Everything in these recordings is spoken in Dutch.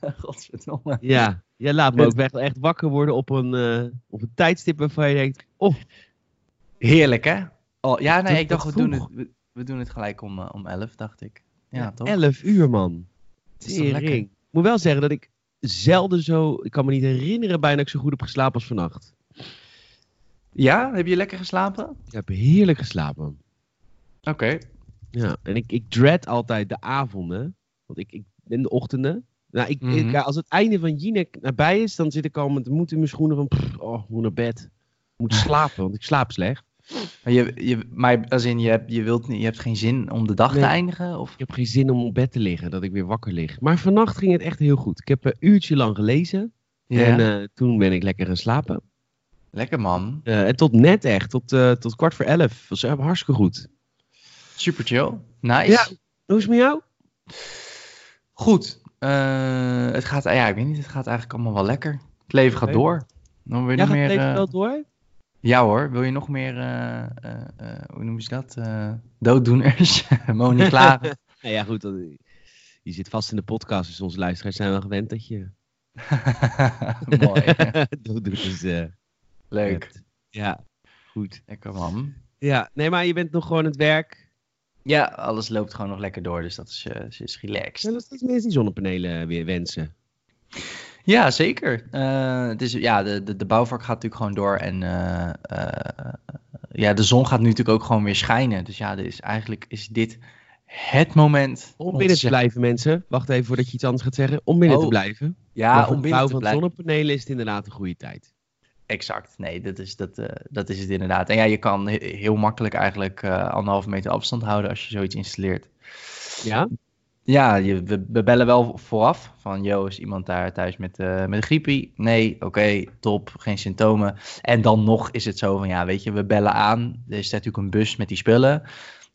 Godverdomme. Ja, jij laat me ook echt, echt wakker worden op een, eh, op een tijdstip waarvan je denkt, oh, Heerlijk, hè? Oh, ja, nee, ik dacht, we doen, het, we, we doen het gelijk om, eh, om 11, dacht ik. Ja, ja, toch? 11 uur man. is toch lekker? Tering. Ik moet wel zeggen dat ik zelden zo, ik kan me niet herinneren bijna dat ik zo goed heb geslapen als vannacht. Ja, heb je lekker geslapen? Ik heb heerlijk geslapen. Oké. Ja, en ik, ik dread altijd de avonden. Want ik, ik in de ochtenden. Nou, ik, Mhm. ik- ja, als het einde van Jinek nabij is, dan zit ik al met de moed in mijn schoenen van, pff, oh, ik moet naar bed. Ik moet slapen, want ik slaap slecht. Maar, je, je, maar als in, je, hebt, je, wilt, niet- je hebt geen zin om de dag Nee. te eindigen? Of? Ik heb geen zin om op bed te liggen, dat ik weer wakker lig. Maar vannacht ging het echt heel goed. Ik heb een uurtje lang gelezen. En eh, toen ben ik lekker gaan slapen. Lekker man. Eh, en tot net echt, tot, eh, tot kwart voor elf. was hartstikke goed. Super chill. Nice. Ja. Hoe is het met jou? Goed. Eh, het gaat, ja, ik weet niet, het gaat eigenlijk allemaal wel lekker. Het leven gaat door. Dan wil je Jij nog gaat meer... het leven eh, wel door? Ja hoor, wil je nog meer, eh, eh, eh, hoe noemen ze dat? Eh, dooddoeners? Moni klagen. Nou ja, goed. dan- Je zit vast in de podcast, dus onze luisteraars zijn wel gewend dat je... Mooi. dus, eh, Leuk. hebt. Ja, goed. Lekker man. Ja, nee, maar je bent nog gewoon aan het werk. Ja, alles loopt gewoon nog lekker door, dus dat is, eh, is relaxed. Zijn er steeds mensen die zonnepanelen weer wensen? Ja, zeker. Eh, het is, ja, de, de, de bouwvak gaat natuurlijk gewoon door. En eh, eh, ja, de zon gaat nu natuurlijk ook gewoon weer schijnen. Dus ja, dus eigenlijk is dit het moment. Om binnen te blijven, mensen. Wacht even voordat je iets anders gaat zeggen. Om binnen Oh, te blijven. Ja, om binnen te van blijven. zonnepanelen is het inderdaad een goede tijd. Exact. Nee, dat is, dat, eh, dat is het inderdaad. En ja, je kan he- heel makkelijk eigenlijk eh anderhalve meter afstand houden als je zoiets installeert. Ja? Ja, je, we, we bellen wel vooraf. Van, yo, is iemand daar thuis met, eh met een griepie? Nee, oké, top, geen symptomen. En dan nog is het zo van, ja, weet je, we bellen aan. Er is natuurlijk een bus met die spullen.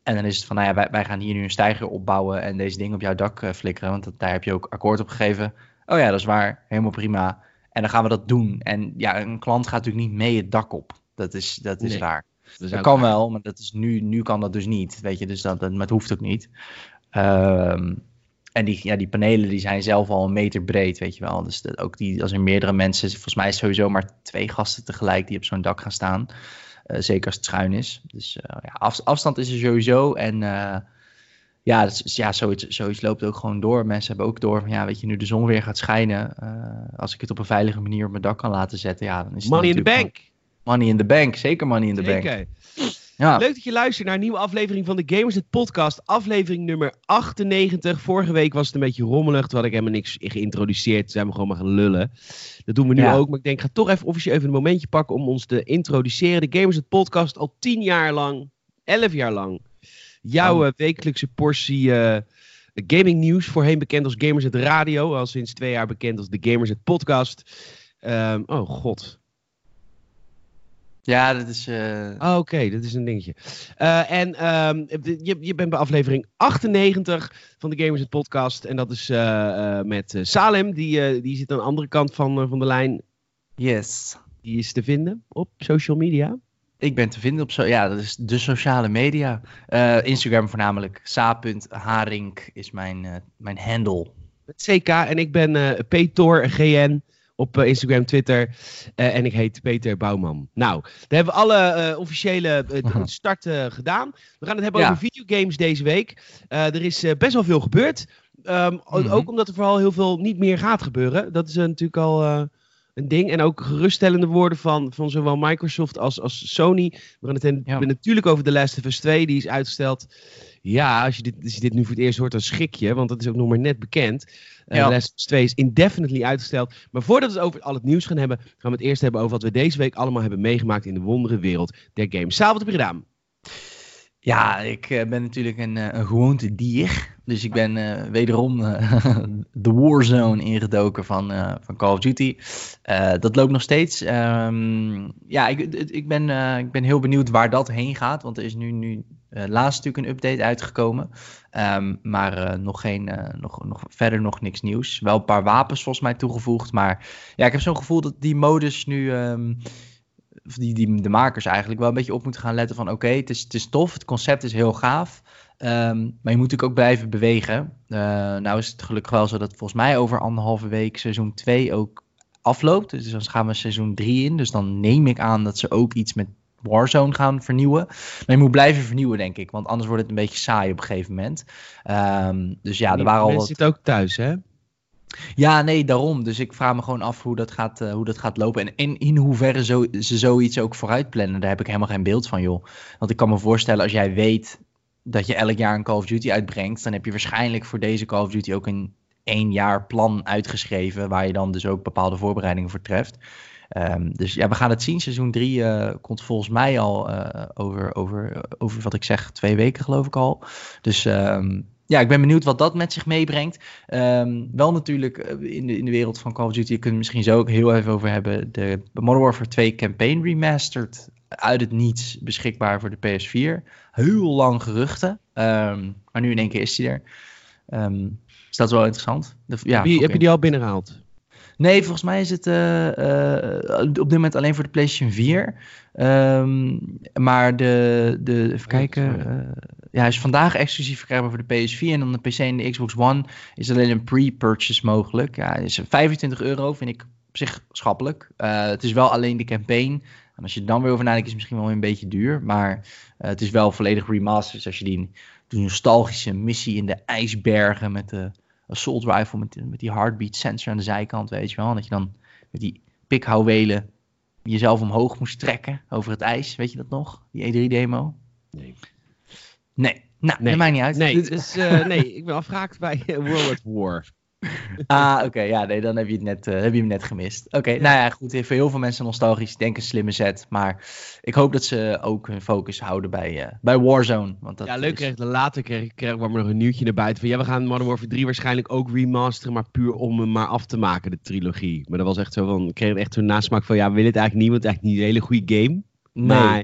En dan is het van, nou ja, wij, wij gaan hier nu een steiger opbouwen en deze dingen op jouw dak flikkeren. Want dat, daar heb je ook akkoord op gegeven. Oh ja, dat is waar, helemaal prima. En dan gaan we dat doen. En ja, een klant gaat natuurlijk niet mee het dak op. Dat is, dat is Nee. raar. Dat, Dat kan wel, maar dat is nu, nu kan dat dus niet. Weet je, dus dat, dat, maar het hoeft ook niet. Ehm, en die, ja, die panelen die zijn zelf al een meter breed, weet je wel. Dus dat, ook die, als er meerdere mensen, volgens mij is het sowieso maar twee gasten tegelijk die op zo'n dak gaan staan. Eh, zeker als het schuin is. Dus eh, ja, af- afstand is er sowieso. En eh, ja, dat is- ja zoiets, zoiets loopt ook gewoon door. Mensen hebben ook door van, ja, weet je, nu de zon weer gaat schijnen. eh, als ik het op een veilige manier op mijn dak kan laten zetten, ja, dan is het Money in the bank. Money in the bank, zeker money in the bank. Ja. Leuk dat je luistert naar een nieuwe aflevering van de Gamers het podcast. Aflevering nummer 98. Vorige week was het een beetje rommelig. Toen had ik helemaal niks geïntroduceerd. Toen zijn we gewoon maar gaan lullen. Dat doen we nu Ja. ook. Maar ik denk, ik ga toch even officieel even een momentje pakken om ons te introduceren. De Gamers het podcast al 10 jaar lang, 11 jaar lang. Jouw Oh. eh, wekelijkse portie eh, gaming nieuws. Voorheen bekend als Gamers het Radio. Al sinds twee jaar bekend als de Gamers het podcast. Ehm, oh god. Ja, dat is. eh, Ah, Oké, dat is een dingetje. En ehm, je, je bent bij aflevering 98 van de Gamers het Podcast. En dat is met Salem. Die, die zit aan de andere kant van, van de lijn. yes. Die is te vinden op social media. Ik ben te vinden op zo. Ja, dat is de sociale media. Eh, Instagram voornamelijk. Sa.haring is mijn, eh, mijn handle. CK. En ik ben eh Petor GN op eh, Instagram, Twitter. Eh, en ik heet Peter Bouwman. Nou, daar hebben we alle eh, officiële eh, d- Aha. start eh, gedaan. We gaan het hebben Ja. over videogames deze week. Eh, er is eh, best wel veel gebeurd. Ehm, Mhm. Ook omdat er vooral heel veel niet meer gaat gebeuren. Dat is eh, natuurlijk al eh, een ding. En ook geruststellende woorden van, van zowel Microsoft als, als Sony. We gaan het Ja. hebben natuurlijk over The Last of Us 2. Die is uitgesteld. Ja, als je, dit, als je dit nu voor het eerst hoort, dan schrik je. Want dat is ook nog maar net bekend. Eh Ja. Last of Us 2 is indefinitely uitgesteld. Maar voordat we het over al het nieuws gaan hebben, gaan we het eerst hebben over wat we deze week allemaal hebben meegemaakt in de wondere wereld der games. Saal, wat heb je gedaan? Ja, ik eh, ben natuurlijk een, eh, een gewoonte dier. Dus ik ben eh, wederom de warzone ingedoken van, van Call of Duty. Dat loopt nog steeds. Ehm, ja, ik, ik, ben, ik ben heel benieuwd waar dat heen gaat. Want er is nu, nu laatst natuurlijk een update uitgekomen. Ehm, maar nog, geen, nog, nog, verder nog niks nieuws. Wel een paar wapens volgens mij toegevoegd. Maar ja, ik heb zo'n gevoel dat die modus nu... ehm, die, die de makers eigenlijk wel een beetje op moeten gaan letten van oké, het, is, het is tof, het concept is heel gaaf. Ehm, maar je moet natuurlijk ook blijven bewegen. Uh, nou is het gelukkig wel zo dat volgens mij over anderhalve week seizoen 2 ook afloopt. Dus dan gaan we seizoen 3 in. Dus dan neem ik aan dat ze ook iets met Warzone gaan vernieuwen. Maar je moet blijven vernieuwen, denk ik. Want anders wordt het een beetje saai op een gegeven moment. Um, dus ja, er waren al. Mensen zitten ook thuis, hè? Ja, nee, daarom. Dus ik vraag me gewoon af hoe dat gaat, uh, hoe dat gaat lopen. En in, in hoeverre zo, ze zoiets ook vooruit plannen. Daar heb ik helemaal geen beeld van, joh. Want ik kan me voorstellen, als jij weet dat je elk jaar een Call of Duty uitbrengt, dan heb je waarschijnlijk voor deze Call of Duty ook een één jaar plan uitgeschreven, waar je dan dus ook bepaalde voorbereidingen voor treft. Um, dus ja, we gaan het zien. Seizoen 3 uh, eh, komt volgens mij al uh, over, over, over wat ik zeg, twee weken geloof ik al. Dus um, ja, ik ben benieuwd wat dat met zich meebrengt. Um, wel natuurlijk eh, in de, in de wereld van Call of Duty, je kunt misschien zo ook heel even over hebben. De Modern Warfare 2 Campaign Remastered uit het niets beschikbaar voor de PS4. Heel lang geruchten, maar nu in één keer is die er. dus dat is wel interessant. De, ja, heb, je, heb je die al binnengehaald? Nee, volgens mij is het uh, uh, op dit moment alleen voor de PlayStation 4. Um, ehm, maar de, de even kijken. Uh, ja, hij is vandaag exclusief verkrijgbaar voor de PS4. En dan de PC en de Xbox One is alleen een pre-purchase mogelijk. Ja, is 25 euro, vind ik op zich schappelijk. het is wel alleen de campaign. En als je er dan weer over nadenkt, is het misschien wel een beetje duur. Maar het is wel volledig remastered. Dus als je die, die nostalgische missie in de ijsbergen met de assault rifle met, met die heartbeat sensor aan de zijkant, weet je wel. En dat je dan met die pikhouwelen jezelf omhoog moest trekken over het ijs. Weet je dat nog? Die E3-demo? Nee. Nee. Nou, nee. dat maakt niet uit. Nee, dus, uh, nee ik ben afgehaakt bij World at War. ah, oké. ja, nee, dan heb je, het net, uh, heb je hem net gemist. Oké, okay, nou ja, goed. Voor heel veel mensen nostalgisch. denk een slimme set. Maar ik hoop dat ze ook hun focus houden bij, uh, bij Warzone. Want dat ja, leuk. Kreeg, later kreeg, kreeg kwam er nog een nieuwtje naar buiten. Van ja, we gaan Modern Warfare 3 waarschijnlijk ook remasteren. Maar puur om hem maar af te maken, de trilogie. Maar dat was echt zo van. Ik kreeg echt zo'n nasmaak van. Ja, we willen het eigenlijk niet. Want het is eigenlijk niet een hele goede game. Nee. Maar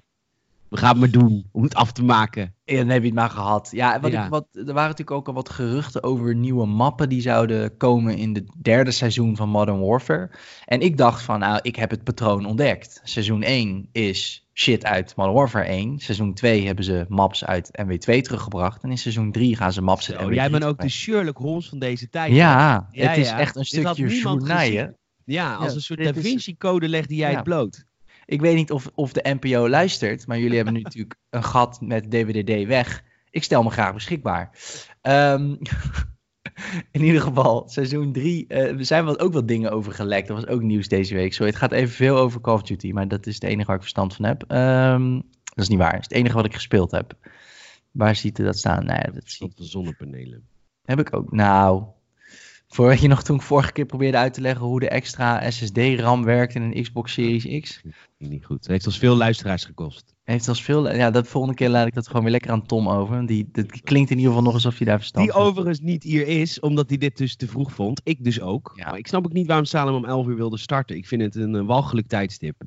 we gaan het maar doen om het af te maken. Ja, dan heb je het maar gehad. Ja, wat Ik, wat, er waren natuurlijk ook al wat geruchten over nieuwe mappen die zouden komen in het derde seizoen van Modern Warfare. En ik dacht van, nou, ik heb het patroon ontdekt. Seizoen 1 is shit uit Modern Warfare 1. Seizoen 2 hebben ze maps uit MW2 teruggebracht. En in seizoen 3 gaan ze maps uit MW3 Jij bent ook de Sherlock Holmes van deze tijd. Ja, ja het is echt een stukje journaaien. Ja, als een soort Da Vinci code legde jij het bloot. Ik weet niet of, of de NPO luistert, maar jullie hebben nu natuurlijk een gat met DWDD weg. Ik stel me graag beschikbaar. Um, in ieder geval, seizoen 3. Uh, er zijn wel, ook wat dingen over gelekt. Dat was ook nieuws deze week. Sorry, het gaat even veel over Call of Duty, maar dat is het enige waar ik verstand van heb. Um, dat is niet waar. Het is het enige wat ik gespeeld heb. Waar ziet u dat staan? Nee, dat zie de zonnepanelen. Heb ik ook. Nou, voor wat je nog toen ik vorige keer probeerde uit te leggen hoe de extra SSD-RAM werkt in een Xbox Series X. Niet goed. Het heeft ons veel luisteraars gekost. Heeft ons veel. Ja, de volgende keer laat ik dat gewoon weer lekker aan Tom over. Die, dat klinkt in ieder geval nog alsof je daar verstand Die overigens niet hier is, omdat hij dit dus te vroeg vond. Ik dus ook. Ja. Maar ik snap ook niet waarom Salem om 11 uur wilde starten. Ik vind het een walgelijk tijdstip.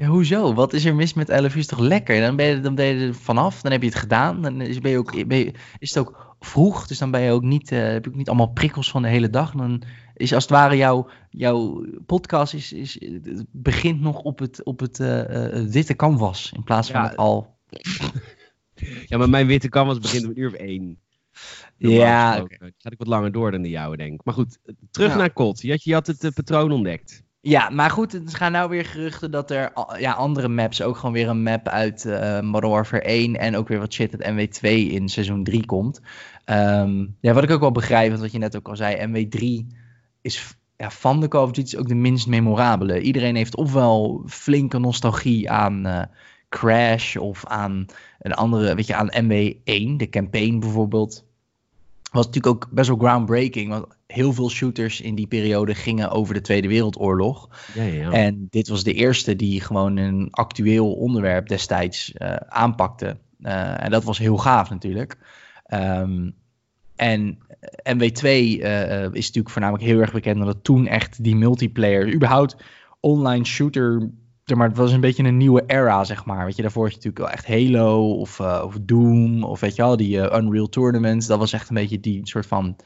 Ja, hoezo? Wat is er mis met 11 uur? Is toch lekker? Dan ben je, dan ben je er vanaf, dan heb je het gedaan. Dan is, ben je ook, ben je, is het ook vroeg, dus dan ben je ook niet, uh, heb je ook niet allemaal prikkels van de hele dag. Dan is als het ware jouw, jouw podcast is, is, begint nog op het, op het uh, witte canvas in plaats van al. ja, maar mijn witte canvas begint om een uur of één. Ja, okay. gaat ik wat langer door dan de jouwe, denk ik. Maar goed, terug naar Kot. Je had, je had het patroon ontdekt. Ja, maar goed, er gaan nou weer geruchten dat er ja, andere maps, ook gewoon weer een map uit uh, Modern Warfare 1 en ook weer wat shit uit MW2 in seizoen 3 komt. Um, ja, wat ik ook wel begrijp, wat je net ook al zei, MW3 is ja, van de Call of ook de minst memorabele. Iedereen heeft ofwel flinke nostalgie aan uh, Crash of aan een andere, weet je, aan MW1, de campaign bijvoorbeeld. Was natuurlijk ook best wel groundbreaking, want heel veel shooters in die periode gingen over de Tweede Wereldoorlog. Ja, ja. En dit was de eerste die gewoon een actueel onderwerp destijds uh, aanpakte. Uh, en dat was heel gaaf natuurlijk. Um, en MW2 uh, is natuurlijk voornamelijk heel erg bekend omdat toen echt die multiplayer, überhaupt online shooter, maar het was een beetje een nieuwe era, zeg maar. Weet je, daarvoor had je natuurlijk wel echt Halo of, uh, of Doom of weet je wel, die uh, Unreal Tournaments. Dat was echt een beetje die soort van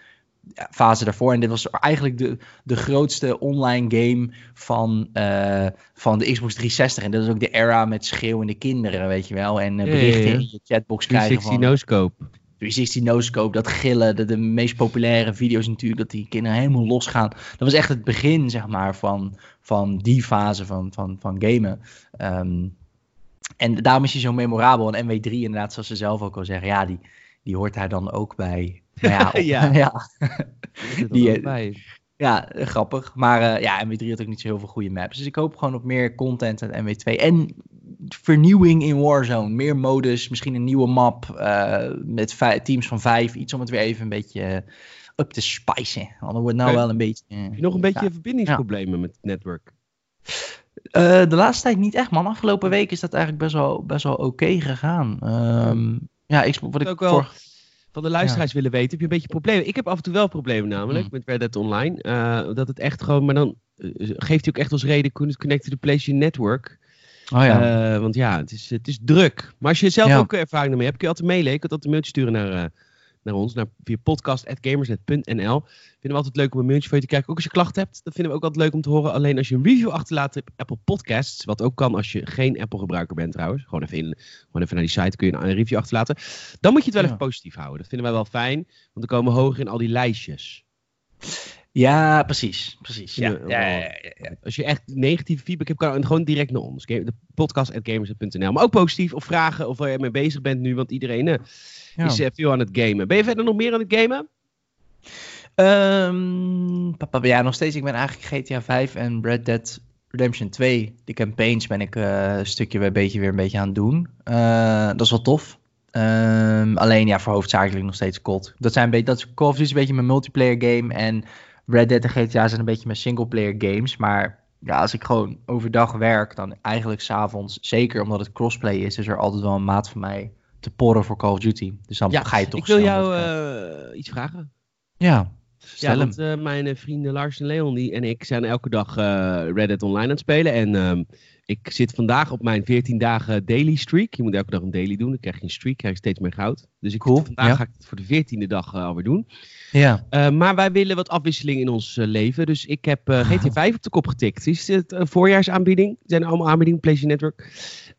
fase daarvoor. En dit was eigenlijk de, de grootste online game van, uh, van de Xbox 360. En dat is ook de era met schreeuwende kinderen, weet je wel. En berichten in je chatbox krijgen van... no scope. 360 no-scope, dat gillen, de, de meest populaire video's natuurlijk, dat die kinderen helemaal losgaan. Dat was echt het begin, zeg maar, van, van die fase van, van, van gamen. Ehm, en daarom is hij zo memorabel. En MW3 inderdaad, zoals ze zelf ook al zeggen, ja, die, die hoort daar dan ook bij. Ja, op- Ja. ja. Die, Die, Ja, eh, grappig. Maar eh, ja, MW3 had ook niet zo heel veel goede maps. Dus ik hoop gewoon op meer content uit MW2. En vernieuwing in Warzone. Meer modus, misschien een nieuwe map. eh, met teams van vijf. Iets om het weer even een beetje eh, up te spicen. Want dan wordt nou wel een beetje... eh, Heb je nog een beetje Ja. verbindingsproblemen met het netwerk? de laatste tijd niet echt, man. Afgelopen week is dat eigenlijk best wel, best wel oké gegaan. Ehm, ja, ik, wat ik ook wel voor... van de luisteraars willen weten, heb je een beetje problemen? Ik heb af en toe wel problemen namelijk Hmm. met Red Dead Online. dat het echt gewoon, maar dan geeft hij ook echt als reden connect to the PlayStation Network. Oh ja. Eh, want ja, het is, het is druk. Maar als je zelf Ja. ook ervaring ermee hebt, kun je altijd mailen. Ik kan altijd een mailtje sturen naar, eh, naar ons, naar, via podcast.gamersnet.nl. Vinden we altijd leuk om een mailtje van je te kijken. Ook als je klachten hebt, dat vinden we ook altijd leuk om te horen. Alleen als je een review achterlaat op Apple Podcasts, wat ook kan als je geen Apple gebruiker bent trouwens. Gewoon even, in, gewoon even naar die site kun je een review achterlaten. Dan moet je het wel Ja. even positief houden. Dat vinden wij wel fijn, want dan komen we hoger in al die lijstjes. Ja, precies. precies. Ja. Ja, Ja. Als je echt negatieve feedback hebt, kan gewoon direct naar ons. De podcast.gamers.nl. Maar ook positief of vragen of waar je mee bezig bent nu, want iedereen eh, Ja. is eh, veel aan het gamen. Ben je verder nog meer aan het gamen? Ehm, papa, ja, nog steeds. Ik ben eigenlijk GTA 5 en Red Dead Redemption 2. De campaigns ben ik eh, een stukje bij beetje weer een beetje aan het doen. Eh, dat is wel tof. Ehm, alleen ja, voor hoofdzakelijk nog steeds COD. Dat, zijn een beetje, dat is Call of Duty is een beetje mijn multiplayer game. En Red Dead en GTA zijn een beetje mijn singleplayer games. Maar ja, als ik gewoon overdag werk, dan eigenlijk s'avonds, zeker omdat het crossplay is, is er altijd wel een maat van mij te porren voor Call of Duty. Dus dan ga je toch ik wil jou eh, iets vragen. ja, stel Ja, want eh, mijn eh, vrienden Lars en Leon die, en ik zijn elke dag eh, Red Dead Online aan het spelen. En ehm, ik zit vandaag op mijn 14 dagen daily streak. Je moet elke dag een daily doen, dan krijg je een streak, krijg je steeds meer goud. Dus ik, Cool, vandaag ja. ga ik het voor de 14e dag alweer doen. Ja. Maar wij willen wat afwisseling in ons leven. Dus ik heb eh, GTA 5 op de kop getikt. Is het een voorjaarsaanbieding? Zijn allemaal aanbiedingen, PlayStation Network.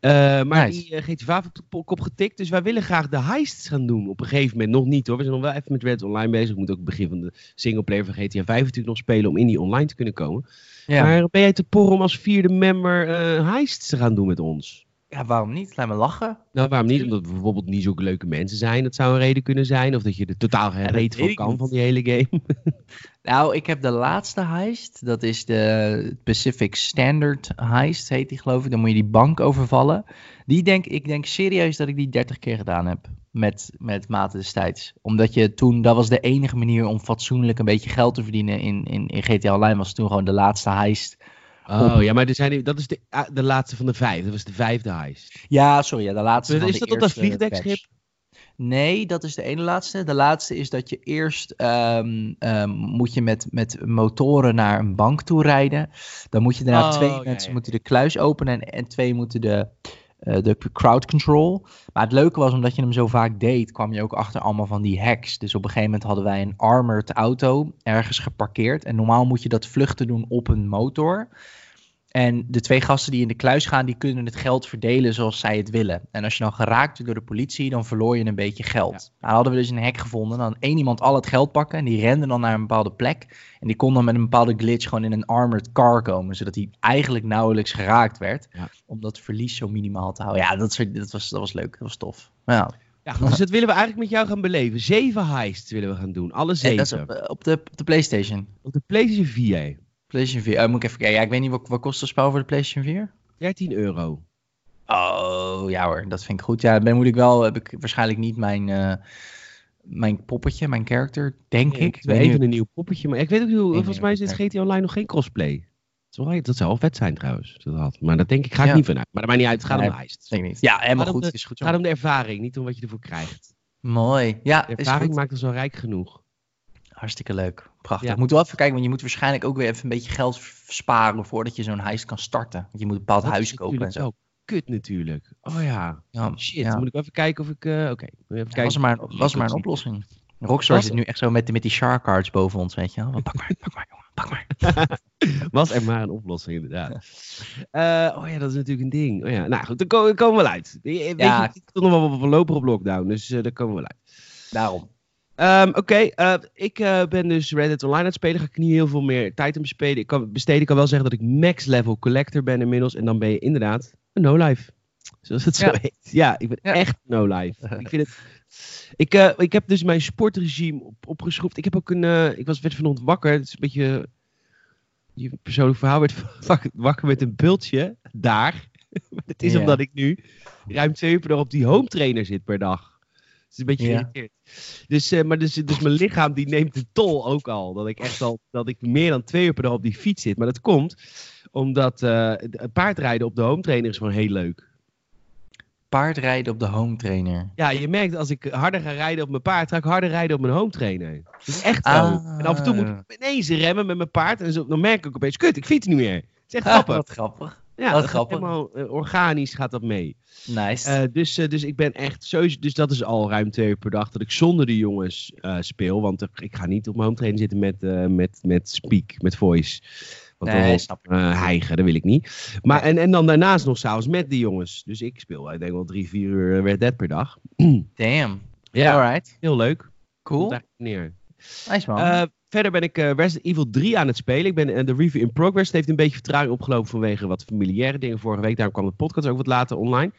Eh, maar Nice. die eh, GTA 5 op de po- kop getikt. Dus wij willen graag de heists gaan doen. Op een gegeven moment nog niet hoor. We zijn nog wel even met Red Online bezig. We moeten ook het begin van de singleplayer van GTA 5 natuurlijk nog spelen. Om in die online te kunnen komen. Ja. Maar ben jij te porren om als vierde member eh heists te gaan doen met ons? ja, waarom niet? Laat me lachen. Nou, waarom niet? Omdat we bijvoorbeeld niet zulke leuke mensen zijn. Dat zou een reden kunnen zijn. Of dat je er totaal geen reet van kan niet. van die hele game. Nou, ik heb de laatste heist. Dat is de Pacific Standard heist, heet die geloof ik. Dan moet je die bank overvallen. Die denk ik denk serieus dat ik die 30 keer gedaan heb. Met, met maten destijds. Omdat je toen, dat was de enige manier om fatsoenlijk een beetje geld te verdienen in, in, in GTA Online. Was toen gewoon de laatste heist. Oh ja, maar er zijn, dat is de, ah, de laatste van de vijf. Dat was de vijfde heist. Ja, sorry, ja, de laatste. Is van dat de op dat vliegdekschip? Nee, dat is de ene laatste. De laatste is dat je eerst ehm, ehm, moet je met, met motoren naar een bank toe rijden. Dan moet je daarna Oh, twee mensen moeten de kluis openen en, en twee moeten de, eh, de crowd control. Maar het leuke was, omdat je hem zo vaak deed, kwam je ook achter allemaal van die hacks. Dus op een gegeven moment hadden wij een armored auto ergens geparkeerd. En normaal moet je dat vluchten doen op een motor. En de twee gasten die in de kluis gaan, die kunnen het geld verdelen zoals zij het willen. En als je dan geraakt wordt door de politie, dan verloor je een beetje geld. Nou hadden we dus een hack gevonden. Dan één iemand al het geld pakken en die rende dan naar een bepaalde plek. En die kon dan met een bepaalde glitch gewoon in een armored car komen. Zodat hij eigenlijk nauwelijks geraakt werd. Ja. Om dat verlies zo minimaal te houden. Ja, dat, dat, was, dat was leuk. Dat was tof. Ja. Ja, goed, dus dat willen we eigenlijk met jou gaan beleven. Zeven heists willen we gaan doen. Alle En zeven. dat is op, eh, op, de, op de PlayStation. Op de PlayStation 4. PlayStation 4. Oh, moet ik even kijken. Ja, ik weet niet wat, wat kost het spel voor de PlayStation 4? 13 euro. Oh, ja hoor, dat vind ik goed. Ja, dan moet ik wel, heb ik waarschijnlijk niet mijn, eh, mijn poppetje, mijn character, denk ik. we even een nieuw poppetje. Maar ik weet ook niet, hoe- volgens mij is dit GTA Online nog geen crossplay. Dat zou, wel vet zijn trouwens. Dat had. Maar dat denk ik, ga ik Ja. niet vanuit. Maar dat maakt niet uit, het gaat Nee, om de. Denk ik niet. Ja, helemaal goed. de- is goed Het gaat om de ervaring, niet om wat je ervoor krijgt. Mooi. Ja, De ervaring maakt ons wel rijk genoeg. Hartstikke leuk. Prachtig. Ja. Ik moet wel even kijken, want je moet waarschijnlijk ook weer even een beetje geld sparen voordat je zo'n heist kan starten. Want je moet een bepaald Dat huis is kopen en zo. wel kut natuurlijk. Oh ja. Ja, Shit, ja. dan moet ik even kijken of ik... eh, Oké, even kijken. was er maar, ik was er maar een oplossing. Rockstar zit nu echt zo met, met die shark cards boven ons, weet je wel. Pak maar, pak maar, jongen, pak maar. Was er maar een oplossing, inderdaad. Eh, oh ja, dat is natuurlijk een ding. Oh ja. Nou goed, daar komen we wel uit. Weet je, ik zit nog wel voorlopig op lockdown, dus eh, daar komen we wel uit. Daarom. Ehm, Oké, eh, ik eh, ben dus Reddit Online aan het spelen. Ga ik niet heel veel meer tijd aan besteden. Ik kan, besteden. ik kan wel zeggen dat ik max level collector ben inmiddels. En dan ben je inderdaad een no-life. Zoals het zo heet. Ja, ik ben Ja. echt no-life. ik vind het... Ik, eh, ik heb dus mijn sportregime op, opgeschroefd. Ik heb ook een... ik was, werd vanochtend wakker. Het is een beetje... Je persoonlijk verhaal werd wakker- met een bultje. Daar. Het is Ja. omdat ik nu ruim twee uur per dag op die home trainer zit per dag. Het is een beetje Ja. geïrriteerd. Dus, eh, maar dus, dus mijn lichaam die neemt de tol ook al. Dat ik echt al dat ik meer dan twee uur per dag op die fiets zit. Maar dat komt omdat eh, het paardrijden op de home trainer is gewoon heel leuk. Paardrijden op de home trainer. Ja, je merkt als ik harder ga rijden op mijn paard, ga ik harder rijden op mijn home trainer. Dat is echt zo. Ah. En af en toe moet ik ineens remmen met mijn paard. En zo, dan merk ik opeens, kut, ik fiets niet meer. Het is echt Ah, grappig. wat grappig. Ja, dat grappig. helemaal eh, organisch gaat dat mee. Nice. Eh, dus, eh, dus ik ben echt sowieso. Dus dat is al ruim twee uur per dag dat ik zonder de jongens speel. Want ik ga niet op mijn home trainer zitten met, met, met speak, met voice. Want Nee, dan snap ik. hijgen, dat wil ik niet. Maar, en, en dan daarnaast nog s'avonds met die jongens. Dus ik speel, ik denk wel drie, vier uur Red Dead per dag. Damn. Ja, Alright. heel leuk. Cool. Neer. Nice man. Eh, verder ben ik eh, Resident Evil 3 aan het spelen. Ik ben eh, de review in progress. Het heeft een beetje vertraging opgelopen vanwege wat familiaire dingen vorige week. Daarom kwam de podcast ook wat later online.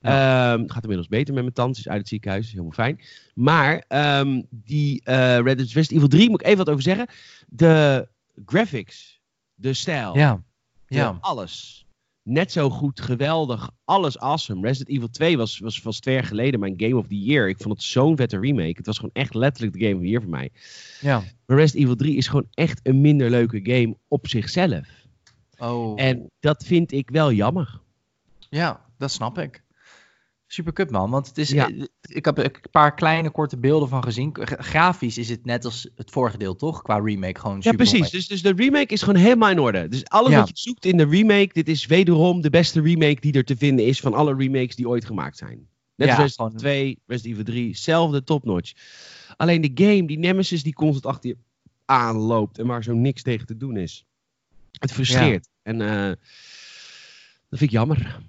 Ehm, gaat inmiddels beter met mijn tante. Is uit het ziekenhuis. Is helemaal fijn. Maar ehm, die eh Resident Evil 3 moet ik even wat over zeggen. De graphics, de stijl, ja. Ja. alles. Net zo goed, geweldig, alles awesome. Resident Evil 2 was, was, was twee jaar geleden mijn Game of the Year. Ik vond het zo'n vette remake. Het was gewoon echt letterlijk de Game of the Year voor mij. Ja. Maar Resident Evil 3 is gewoon echt een minder leuke game op zichzelf. Oh. En dat vind ik wel jammer. Ja, dat snap ik. Super kut man, want het is, Ja. eh, ik heb een paar kleine korte beelden van gezien. Gra- Grafisch is het net als het vorige deel, toch? Qua remake gewoon Ja, super precies. mooi. Dus, dus de remake is gewoon helemaal in orde. Dus alles Ja. wat je zoekt in de remake, dit is wederom de beste remake die er te vinden is van alle remakes die ooit gemaakt zijn. Net Ja, als Resident gewoon- Evil 2, Resident Evil 3, zelfde topnotch. Alleen de game, die Nemesis, die constant achter je aanloopt en waar zo niks tegen te doen is. Het frustreert. En eh, dat vind ik jammer.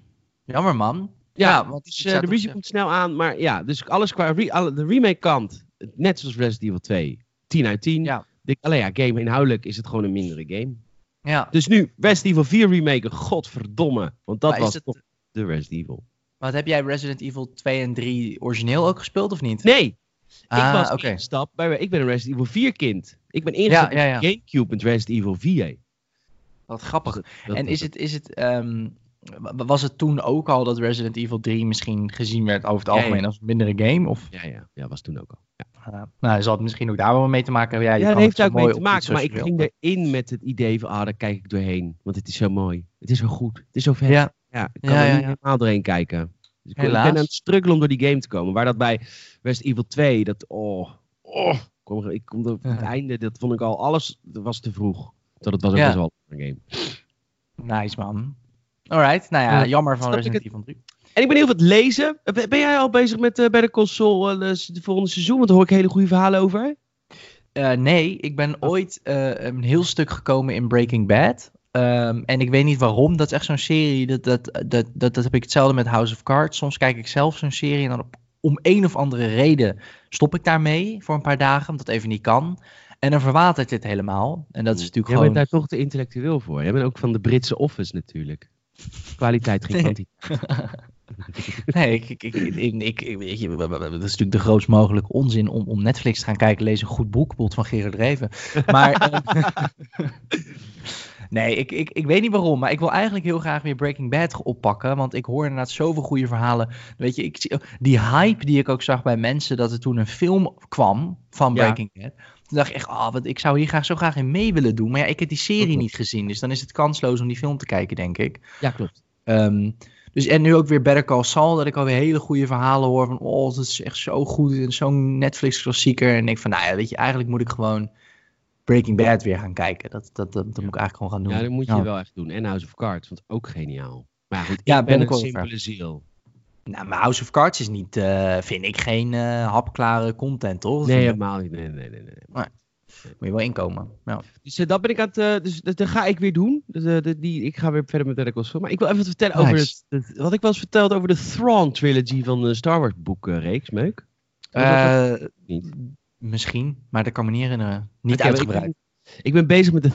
Jammer man. Ja, want dus, eh, de review komt snel aan. Maar ja, dus alles qua re- alle- de remake kant, net zoals Resident Evil 2, 10 uit 10. Ja. Alleen ja, game inhoudelijk is het gewoon een mindere game. Ja, Dus nu, Resident Evil 4 remake, godverdomme. Want dat Maar was het- toch de Resident Evil. maar heb jij Resident Evil 2 en 3 origineel ook gespeeld of niet? Nee, Ah, ik was oké. ingestapt bij, ik ben een Resident Evil 4 kind. Ik ben ingestapt Ja, ja, op ja. Gamecube met Resident Evil 4. Wat grappig. Dat en is het, is het, ehm, was het toen ook al dat Resident Evil 3 misschien gezien werd over het Ja, ja. algemeen als een mindere game? Of, Ja, ja, ja, was toen ook al. Ja, uh, nou, zal het misschien ook daar wel mee te maken hebben. Ja, je ja dat heeft daar ook mee te maken. Maar ik ging erin met het idee van, ah, daar kijk ik doorheen. Want het is zo mooi. Het is zo goed. Het is zo vet. Ja, Ja, ik kan Ja, er ja, niet ja. helemaal doorheen kijken. Dus ik, ben aan het struggelen om door die game te komen. Waar dat bij Resident Evil 2, dat, oh, oh, kom, ik kom er op het Ja. einde, dat vond ik al, alles dat was te vroeg. Dat het was ook Ja. best wel een game. nice man. Alright, nou ja, Ja, jammer van Resident. Evil 3. En ik ben heel veel het lezen. Ben ben jij al bezig met uh, bij de console uh, de volgende seizoen? Want daar hoor ik hele goede verhalen over. Eh, nee, ik ben ooit eh, een heel stuk gekomen in Breaking Bad. Ehm, en ik weet niet waarom. Dat is echt zo'n serie. Dat, dat, dat, dat, dat heb ik hetzelfde met House of Cards. Soms kijk ik zelf zo'n serie. En dan op, om een of andere reden stop ik daarmee voor een paar dagen. Omdat het even niet kan. En dan verwatert het helemaal. En dat is natuurlijk Jij gewoon. bent daar toch te intellectueel voor. Jij bent ook van de Britse Office natuurlijk. Kwaliteit, geen Nee. kwantiteit. Nee, ik, ik, ik, ik, weet je, dat is natuurlijk de grootst mogelijke onzin om, om Netflix te gaan kijken. Lees een goed boek, bijvoorbeeld van Gerard Reven. Maar. ehm, nee, ik, ik, ik weet niet waarom. Maar ik wil eigenlijk heel graag weer Breaking Bad oppakken. Want ik hoor inderdaad zoveel goede verhalen. Weet je, ik, zie- die hype die ik ook zag bij mensen. dat er toen een film kwam van Ja. Breaking Bad. Toen dacht ik echt, ah, wat, ik zou hier graag zo graag in mee willen doen. Maar ja, ik heb die serie niet gezien. Dus dan is het kansloos om die film te kijken, denk ik. Ja, klopt. Ehm, dus en nu ook weer Better Call Saul, dat ik alweer hele goede verhalen hoor van, oh, dat is echt zo goed en zo'n Netflix-klassieker. En ik denk van, nou ja, weet je, eigenlijk moet ik gewoon Breaking Bad weer gaan kijken. Dat, dat, dat, dat moet ik eigenlijk gewoon gaan doen. Ja, dat moet je Ja. wel echt doen. En House of Cards, want ook geniaal. Maar ja, goed, Ja, ik ben ben ik een simpele ziel. Nou, maar House of Cards is niet, eh, vind ik, geen eh, hapklare content, toch? Nee, Daar helemaal niet. Nee, nee, nee. nee. moet je wel inkomen. Ja. Dus eh, dat ben ik aan het. eh, dus dat, dat ga ik weer doen. Dus, de- die, ik ga weer verder met Saul. Maar ik wil even wat vertellen over Nice. het, het- wat ik wel eens verteld over de Thrawn trilogy van de Star Wars boekreeks. Meuk. Niet? misschien, maar dat kan me niet herinneren. Niet maar uitgebreid. Ik ben, ik ben bezig met de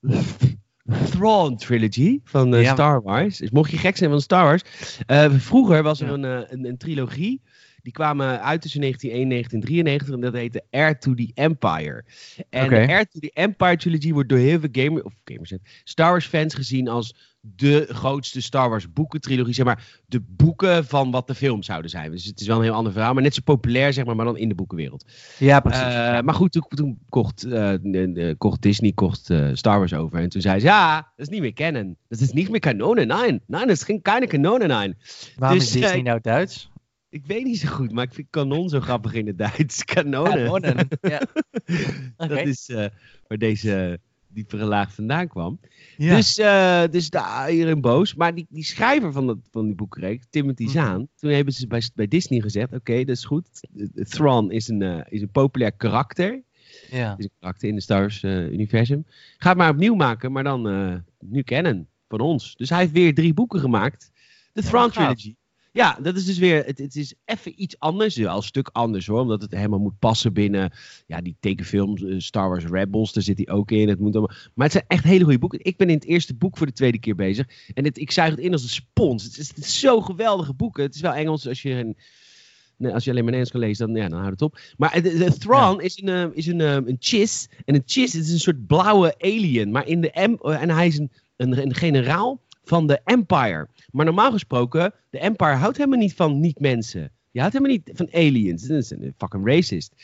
Thrawn trilogy van eh, Ja. Star Wars. Dus mocht je gek zijn van Star Wars. eh, vroeger was er Ja. een, eh, een, een trilogie. Die kwamen uit tussen 1991 en 1993 en dat heette Air to the Empire. En de Air to the Empire trilogy wordt door heel veel gamer, of gamers, Star Wars fans gezien als de grootste Star Wars boeken trilogie. Zeg maar de boeken van wat de film zouden zijn. Dus het is wel een heel ander verhaal, maar net zo populair zeg maar, maar dan in de boekenwereld. Ja, precies. Eh, maar goed, toen, toen kocht, eh, kocht Disney kocht, eh, Star Wars over. En toen zei ze, ja, dat is niet meer canon. Dat is niet meer kanonen, nee. Nee, dat is geen keine kanonen, nee. Waarom dus, is Disney nou Duits? Ik weet niet zo goed, maar ik vind kanon zo grappig in het Duits. Kanonen. Kanonen, ja. Dat is eh, waar deze diepere laag vandaan kwam. Ja. Dus, eh, dus daar hierin boos. Maar die, die schrijver van, dat, van die boekenreeks, Timothy Mhm. Zahn, toen hebben ze bij, bij Disney gezegd, oké, dat is goed. Thrawn is een, eh, is een populair karakter. ja. is een karakter in de Star Wars eh, universum. Ga het maar opnieuw maken, maar dan nu kennen van ons. Dus hij heeft weer drie boeken gemaakt. De Thrawn. Trilogy. Ja, dat is dus weer, het, het is even iets anders, wel een stuk anders hoor, omdat het helemaal moet passen binnen ja, die tekenfilms, eh, Star Wars Rebels, daar zit hij ook in. Het moet allemaal, maar het zijn echt hele goede boeken. Ik ben in het eerste boek voor de tweede keer bezig en het, ik zuig het in als een spons. Het is, het is zo geweldige boeken. Het is wel Engels als je een, Nee, als je alleen maar Nederlands kan lezen, dan, ja, dan houdt het op. Maar de, de Thrawn is, een, eh, is een, eh, een chis. En een chis is een soort blauwe alien. Maar in de en hij is een, een, een generaal van de Empire. Maar normaal gesproken, de Empire houdt helemaal niet van niet-mensen. Die houdt helemaal niet van aliens. Dat is een fucking racist.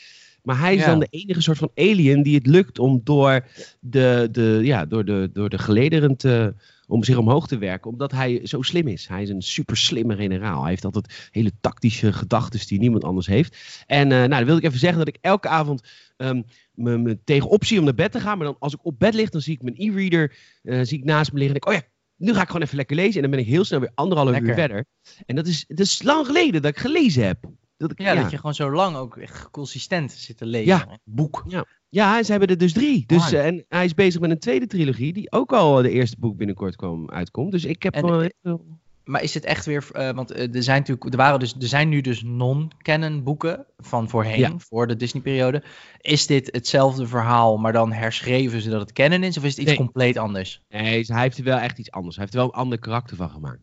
Maar hij is Ja. dan de enige soort van alien die het lukt om door de, de, ja, door de, door de gelederen te, om zich omhoog te werken, omdat hij zo slim is. Hij is een super slimme generaal. Hij heeft altijd hele tactische gedachten die niemand anders heeft. En eh, nou, dan wil ik even zeggen dat ik elke avond ehm, me, zie om naar bed te gaan. Maar dan als ik op bed lig, dan zie ik mijn e-reader eh, zie ik naast me liggen. En denk ik, oh ja, nu ga ik gewoon even lekker lezen. En dan ben ik heel snel weer anderhalf uur verder. En dat is, dat is lang geleden dat ik gelezen heb. Dat ik, Ja, dat je gewoon zo lang ook echt consistent zit te lezen. Ja. Boek. Ja, ze hebben er dus drie. Dus, eh, en hij is bezig met een tweede trilogie, die ook al de eerste boek binnenkort kwam, uitkomt. Dus ik heb En, wel heel veel- Maar is het echt weer, eh, want eh, er zijn natuurlijk, er waren dus, er zijn nu dus non-canon boeken van voorheen, Ja. voor de Disney-periode. Is dit hetzelfde verhaal, maar dan herschreven zodat het canon is, of is het iets Nee. compleet anders? Nee, hij heeft er wel echt iets anders. Hij heeft er wel een ander karakter van gemaakt.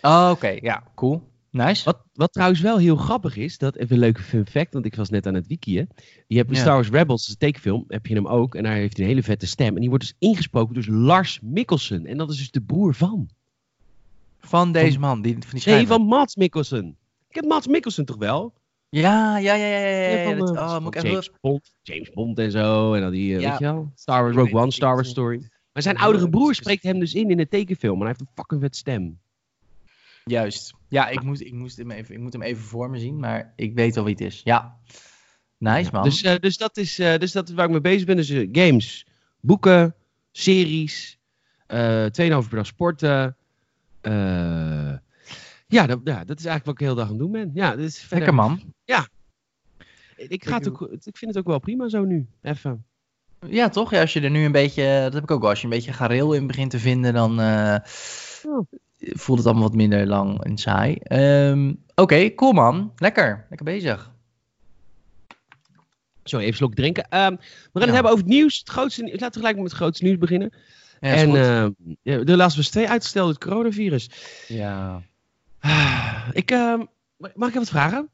Oh, oké, ja, cool, nice. Wat, wat trouwens wel heel grappig is, dat even een leuke fun fact, want ik was net aan het wikiën. Je hebt in Ja. Star Wars Rebels, de tekenfilm, heb je hem ook. En daar heeft hij een hele vette stem. En die wordt dus ingesproken door Lars Mikkelsen. En dat is dus de broer van. Van deze man, die, van die Nee, van Mats Mikkelsen. Ik heb Mats Mikkelsen toch wel? Ja, ja, ja, ja, ja, ja, dat- eh, oh, moet ik even... James Bond, James Bond en zo. En dan die, eh, weet je wel? Star Wars Rogue One, Star Wars Story. Maar zijn oudere broer even- spreekt hem dus in in de tekenfilm. En hij heeft een fucking vet stem. Juist. Ja, ik, moet, ik, moest hem even, ik moet hem even voor me zien, maar ik weet al wie het is. Ja. Nice, man. Dus, eh, dus, dat is, dus dat is waar ik mee bezig ben. Dus games, boeken, series, eh 2,5 per dag sporten. Eh, ja, dat, ja, dat is eigenlijk wat ik de hele dag aan het doen ben. Ja, dat is verder, Lekker, man. Ik, ga het ook, ik vind het ook wel prima zo nu. Even. Ja, toch? Ja, als je er nu een beetje, dat heb ik ook wel, als je een beetje gareel in begint te vinden, dan eh, voelt het allemaal wat minder lang en saai. Ehm, Oké, cool man. Lekker. Lekker bezig. Sorry, even een slok drinken. Ehm, we gaan het Ja. hebben over het nieuws. Het grootste, nieuws- laten we gelijk met het grootste nieuws beginnen. Ja, en ehm, ja, de laatste was twee uitgesteld door het coronavirus. ja. Ah, Ik, ehm, mag ik even wat vragen?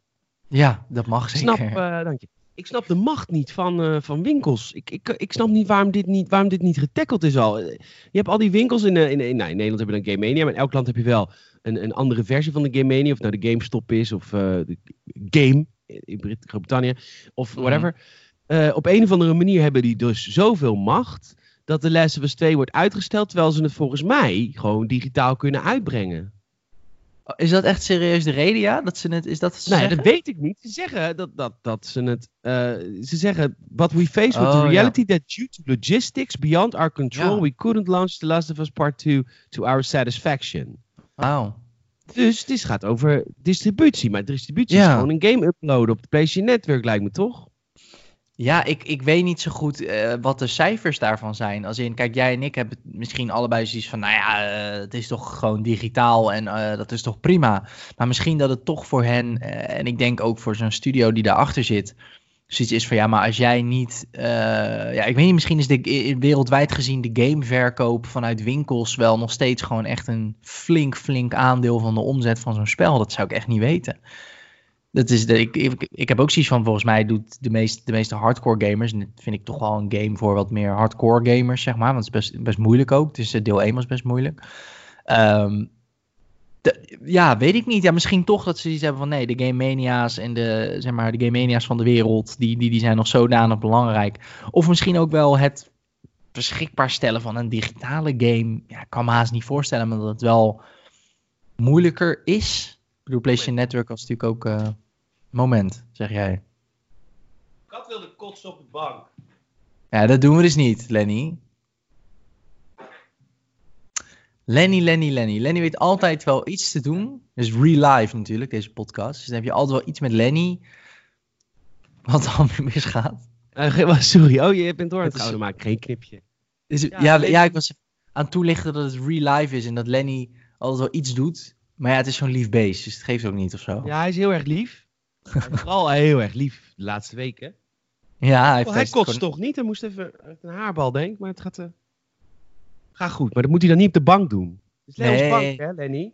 ja, dat mag zeker. snap, eh, dank je. Ik snap de macht niet van, eh, van winkels. Ik, ik, ik snap niet waarom dit niet, waarom dit niet getackled is al. Je hebt al die winkels in, eh, in, in, nou, in Nederland hebben we dan Game Mania, maar in elk land heb je wel een, een andere versie van de Game Mania. Of nou de GameStop is of de Game in Brit- Groot-Brittannië of Mhm. whatever. Op een of andere manier hebben die dus zoveel macht dat de Last of Us 2 wordt uitgesteld, terwijl ze het volgens mij gewoon digitaal kunnen uitbrengen. Is dat echt serieus de reden, ja? Dat ze het, is dat ze Nee, zeggen? dat weet ik niet. Ze zeggen dat, dat, dat ze het. eh, ze zeggen. But we face with Oh, the ja. reality that due to logistics beyond our control, Ja. we couldn't launch The Last of Us Part 2 to our satisfaction. Wauw. Dus dit gaat over distributie. Maar distributie is gewoon een game uploaden op de PlayStation Network, lijkt me toch? Ja, ik, ik weet niet zo goed uh, wat de cijfers daarvan zijn. Als in, kijk, jij en ik hebben misschien allebei zoiets van, nou ja, uh, het is toch gewoon digitaal en uh, dat is toch prima. Maar misschien dat het toch voor hen, en ik denk ook voor zo'n studio die daarachter zit, zoiets is van, ja, maar als jij niet, ja, ik weet niet, misschien is de, wereldwijd gezien de gameverkoop vanuit winkels wel nog steeds gewoon echt een flink, flink aandeel van de omzet van zo'n spel. Dat zou ik echt niet weten. Dat is ik, ik, ik heb ook zoiets van, volgens mij doet de, meest, de meeste hardcore gamers, en dit vind ik toch wel een game voor wat meer hardcore gamers, zeg maar, want het is best, best moeilijk ook. Dus deel 1 was best moeilijk. De, ja, weet ik niet. Ja, misschien toch dat ze iets hebben van nee, de Game Mania's en de, zeg maar, de Game Mania's van de wereld, die, die, die zijn nog zodanig belangrijk. Of misschien ook wel het beschikbaar stellen van een digitale game. Ja, ik kan me haast niet voorstellen, maar dat het wel moeilijker is bedoel, PlayStation Network was natuurlijk ook uh, moment, zeg jij. Kat wilde kotsen op de bank. Ja, dat doen we dus niet, Lenny. Lenny, Lenny, Lenny. Lenny weet altijd wel iets te doen. Dus real life natuurlijk, deze podcast. Dus dan heb je altijd wel iets met Lenny. Wat dan misgaat. Uh, sorry, oh je bent door het houden, maak geen knipje. Dus, ja, ja, ja, ik was aan het toelichten dat het real life is en dat Lenny altijd wel iets doet maar ja, het is zo'n lief beest, dus het geeft ook niet of zo. Ja, hij is heel erg lief. Vooral heel erg lief de laatste weken. Ja, hij, oh, hij kotst toch niet? Hij moest even een haarbal, denk maar het gaat, uh... gaat goed. Maar dat moet hij dan niet op de bank doen. Het is Leo's nee. bank, hè, Lenny?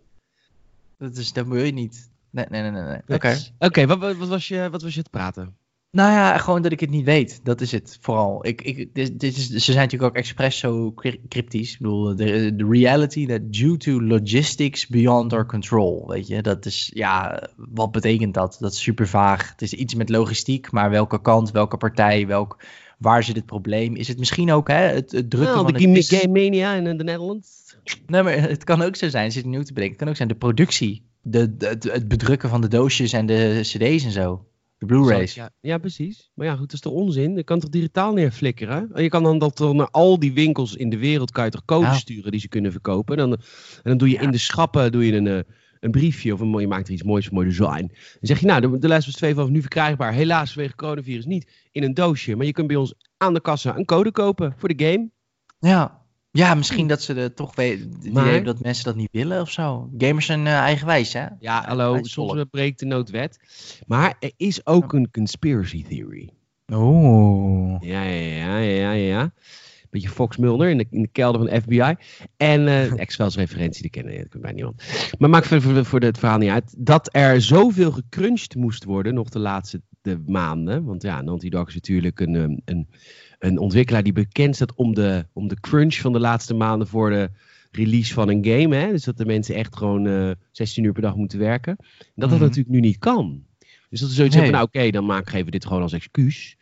Dat, is, dat wil je niet. Nee, nee, nee, nee. Oké. Oké, wat, wat, was je, wat was je het praten? Nou ja, gewoon dat ik het niet weet. Dat is het vooral. Ik, ik, dit, dit is, ze zijn natuurlijk ook expres zo cryptisch. Ik bedoel, de, de reality that due to logistics beyond our control. Weet je, dat is, ja, wat betekent dat? Dat is super vaag. Het is iets met logistiek, maar welke kant, welke partij, welk, waar zit het probleem? Is het misschien ook hè, het, het drukken nou, van de Game Mania in de Netherlands? Nee, maar het kan ook zo zijn, zit nieuw te bedenken. Het kan ook zijn de productie, de, de, het bedrukken van de doosjes en de cd's en zo. De Blu-rays. Ja, ja, precies. Maar ja, goed, dat is toch onzin? Je kan toch digitaal neerflikkeren? En je kan dan dat naar al die winkels in de wereld kan je toch codes sturen die ze kunnen verkopen. En dan, en dan doe je in de schappen doe je een, eh, een briefje of een, je maakt er iets moois, mooi design. Dan zeg je, nou, de, de Les was 2 vanaf nu verkrijgbaar. Helaas vanwege coronavirus niet in een doosje. Maar je kunt bij ons aan de kassa een code kopen voor de game. Ja, ja, misschien dat ze er toch weten maar... dat mensen dat niet willen of zo. Gamers zijn uh, eigenwijs, hè? Ja, hallo, soms breekt de noodwet. Maar er is ook een conspiracy theory. Oh. Ja, ja, ja, ja, ja. Beetje Fox Mulder in de, in de kelder van de FBI. En uh, X-Files referentie, die kennen dat bij niemand. Maar maakt voor, voor, voor het verhaal niet uit. Dat er zoveel gecrunched moest worden, nog de laatste de maanden. Want ja, Naughty Dog is natuurlijk een, een, een ontwikkelaar die bekend staat om de, om de crunch van de laatste maanden voor de release van een game. Hè? Dus dat de mensen echt gewoon uh, eh, 16 uur per dag moeten werken. Dat dat mhm. natuurlijk nu niet kan. Dus dat is zoiets nee. van, nou oké, dan maak, geven we dit gewoon als excuus.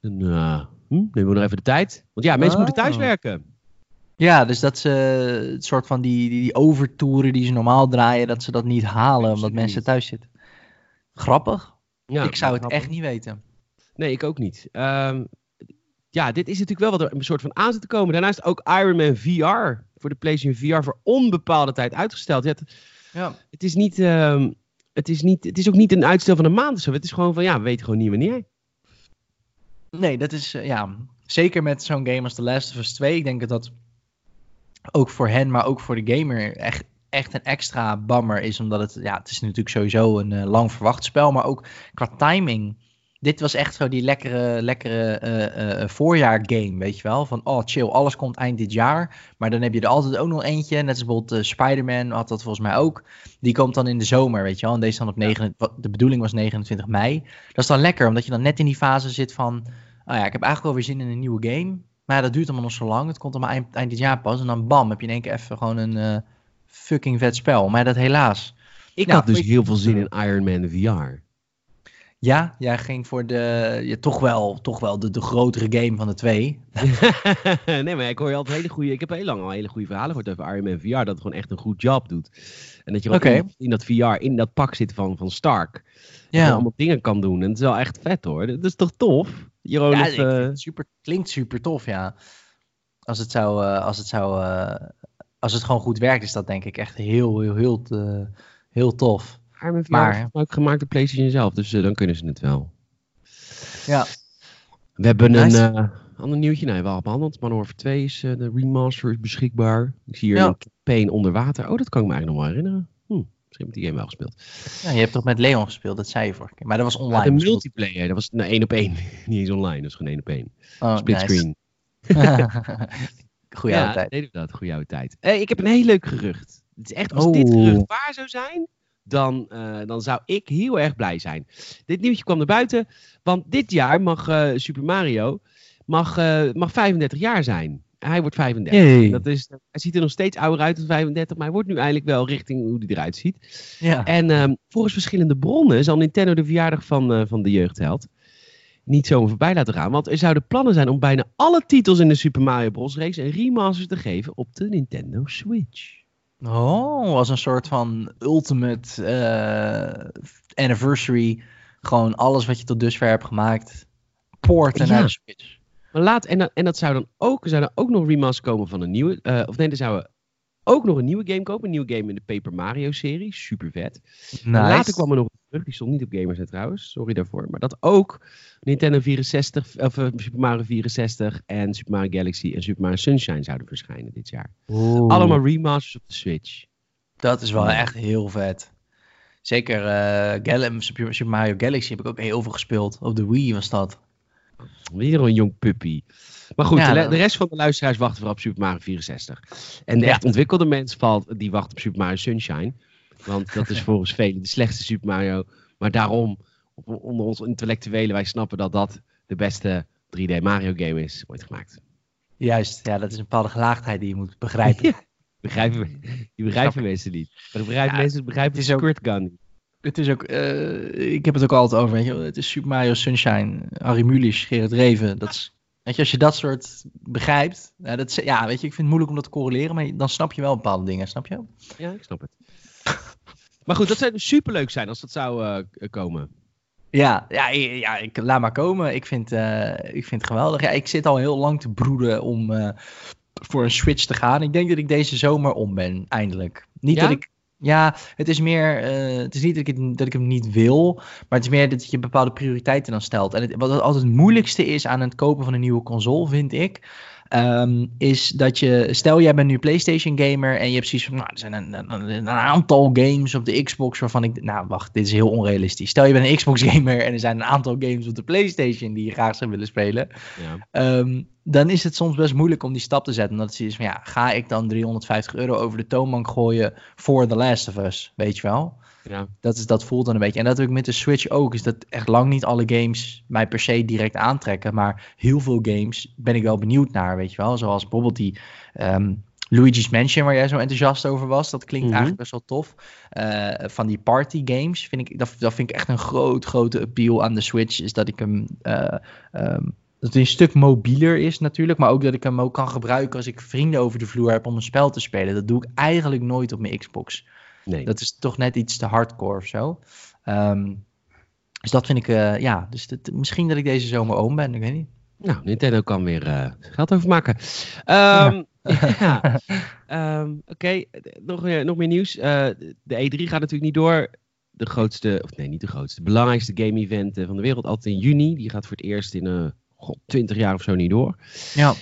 Dan uh, hm, nemen we nog even de tijd. Want ja, mensen moeten thuis werken. Ja, dus dat ze het soort van die, die, die overtoeren die ze normaal draaien, dat ze dat niet halen omdat mensen thuis zitten. Grappig. Ja, ik zou het echt niet weten. Nee, ik ook niet. Um, ja, dit is natuurlijk wel wat er een soort van aan zit te komen. Daarnaast ook Iron Man VR voor de PlayStation VR voor onbepaalde tijd uitgesteld. Ja, het, ja. het is niet, uh, het is niet, het is ook niet een uitstel van een maand of zo. Het is gewoon van, ja, we weten gewoon niet wanneer. Nee, dat is, uh, ja, zeker met zo'n game als The Last of Us 2. Ik denk dat dat ook voor hen, maar ook voor de gamer echt, echt een extra bammer is. Omdat het, ja, het is natuurlijk sowieso een uh, lang verwacht spel, maar ook qua timing dit was echt zo die lekkere, lekkere uh, uh, voorjaar-game, weet je wel. Van, oh chill, alles komt eind dit jaar. Maar dan heb je er altijd ook nog eentje. Net als bijvoorbeeld uh, Spider-Man had dat volgens mij ook. Die komt dan in de zomer, weet je wel. En deze dan op 9, de bedoeling was 29 mei. Dat is dan lekker, omdat je dan net in die fase zit van... Oh ja, ik heb eigenlijk wel weer zin in een nieuwe game. Maar ja, dat duurt allemaal nog zo lang. Het komt allemaal eind, eind dit jaar pas. En dan bam, heb je in één keer even gewoon een fucking vet spel. Maar dat helaas. Ik had dus heel veel zin in Iron Man VR. Ja, jij ging voor de, ja, toch wel, toch wel de, de grotere game van de twee. nee, maar ik hoor je altijd hele goede, ik heb heel lang al hele goede verhalen gehoord over Iron Man VR, dat het gewoon echt een goed job doet. En dat je ook in, in, dat VR, in dat pak zit van, van Stark. Ja. Dat allemaal dingen kan doen. En het is wel echt vet hoor. Dat is toch tof? Jeroen, ja, uh... super, klinkt super tof, ja. Als het zou, uh, als het zou, uh, als het gewoon goed werkt, is dat denk ik echt heel, heel, heel, heel, heel tof. VR maar... ook gemaakt door PlayStation zelf, dus uh, dan kunnen ze het wel. Ja. We hebben Nice. een eh, ander nieuwtje. Nee, wel behandeld. Warfare 2 is eh, de remaster is beschikbaar. Ik zie hier Ja. een campaign onder water. Oh, dat kan ik me eigenlijk nog wel herinneren. Hm, misschien heb ik die game wel gespeeld. Ja, je hebt toch met Leon gespeeld, dat zei je vorige keer. Maar dat was online. De dus dat- multiplayer, dat was nou, één op één. Niet eens online, dat was gewoon één op één. Oh, Split nice. screen. Goeie ja, oude tijd. deden we dat. Goeie oude tijd. Hey, ik heb een heel leuk gerucht. Het is echt, als dit Oh. gerucht waar zou zijn, dan, eh, dan zou ik heel erg blij zijn. Dit nieuwtje kwam naar buiten, want dit jaar mag eh, Super Mario mag, eh, mag 35 jaar zijn. Hij wordt 35. Yay. Dat is, hij ziet er nog steeds ouder uit dan 35, maar hij wordt nu eindelijk wel richting hoe hij eruit ziet. Ja. En ehm, volgens verschillende bronnen zal Nintendo de verjaardag van, van de jeugdheld niet zomaar voorbij laten gaan. Want er zouden plannen zijn om bijna alle titels in de Super Mario Bros. reeks een remaster te geven op de Nintendo Switch. Oh, als een soort van ultimate eh, anniversary. Gewoon alles wat je tot dusver hebt gemaakt. Poorten Ja. naar de Switch. Maar laat, en, en dat zou dan ook, zou dan ook nog remaster komen van een nieuwe. eh, of nee, er zou ook nog een nieuwe game komen. Een nieuwe game in de Paper Mario serie. Super vet. En Later kwam er nog een terug, die stond niet op Gamersnet trouwens, sorry daarvoor. Maar dat ook Nintendo 64, of eh, Super Mario 64 en Super Mario Galaxy en Super Mario Sunshine zouden verschijnen dit jaar. Oeh, Allemaal remasters op de Switch. Dat is wel Ja. echt heel vet. Zeker eh, Gal- Super Super Mario Galaxy heb ik ook heel veel gespeeld. Op de Wii was dat. Weer een jong puppy. Maar goed, Ja, de, rest van de luisteraars wachten vooral op Super Mario 64. En de echt ontwikkelde mensen valt, die wachten op Super Mario Sunshine. Want dat is volgens velen de slechtste Super Mario. Maar daarom, op- onder ons intellectuelen, wij snappen dat dat de beste 3D Mario game is ooit gemaakt. Juist, ja, dat is een bepaalde gelaagdheid die je moet begrijpen. Ja. Begrijpen, die begrijpen mensen niet. Maar begrijpen Ja, mensen begrijpen het is ook- squirt gun niet. Het is ook, eh, ik heb het ook altijd over, weet je, het is Super Mario Sunshine, Harry Mulisch, Gerrit Reven. Dat is, weet je, als je dat soort begrijpt, ja, dat ja, weet je, ik vind het moeilijk om dat te correleren, maar dan snap je wel bepaalde dingen, snap je? Ja, ik snap het. Maar goed, dat zou dus superleuk zijn als dat zou eh, komen. Ja, ja, ja ik, laat maar komen. Ik vind, eh, ik vind het geweldig. Ja, ik zit al heel lang te broeden om eh, voor een Switch te gaan. Ik denk dat ik deze zomer om ben, eindelijk. Niet Ja? dat ik. Ja, het is meer. eh, het is niet dat ik, het, dat ik hem niet wil. Maar het is meer dat je bepaalde prioriteiten dan stelt. En het, wat het altijd het moeilijkste is aan het kopen van een nieuwe console, vind ik. ehm, is dat je. Stel, jij bent nu PlayStation gamer. En je hebt zoiets van. Nou, er zijn een, een, een aantal games op de Xbox waarvan ik. Nou, wacht, dit is heel onrealistisch. Stel, je bent een Xbox gamer. En er zijn een aantal games op de PlayStation die je graag zou willen spelen. Ja. Ehm, dan is het soms best moeilijk om die stap te zetten. Omdat het is van ja, ga ik dan 350 euro over de toonbank gooien voor The Last of Us? Weet je wel? Ja. Dat, is, dat voelt dan een beetje. En dat heb ik met de Switch ook. Is dat echt lang niet alle games mij per se direct aantrekken. Maar heel veel games ben ik wel benieuwd naar. Weet je wel? Zoals bijvoorbeeld die ehm, Luigi's Mansion, waar jij zo enthousiast over was. Dat klinkt Mhm. eigenlijk best wel tof. Eh, van die party games vind ik, dat, dat vind ik echt een groot, grote appeal aan de Switch. Is dat ik hem. eh, ehm, dat hij een stuk mobieler is natuurlijk, maar ook dat ik hem ook kan gebruiken als ik vrienden over de vloer heb om een spel te spelen. Dat doe ik eigenlijk nooit op mijn Xbox. Nee. Dat is toch net iets te hardcore of zo. Ehm, dus dat vind ik, eh, ja, dus dat- misschien dat ik deze zomer oom ben, ik weet niet. Nou, Nintendo kan weer eh, geld overmaken. Ehm ja. Ehm, Oké, nog, meer- nog meer nieuws. Eh, de E3 gaat natuurlijk niet door. De grootste, of nee, niet de grootste, belangrijkste game-event van de wereld, altijd in juni. Die gaat voor het eerst in eh god, 20 jaar of zo niet door. Ja,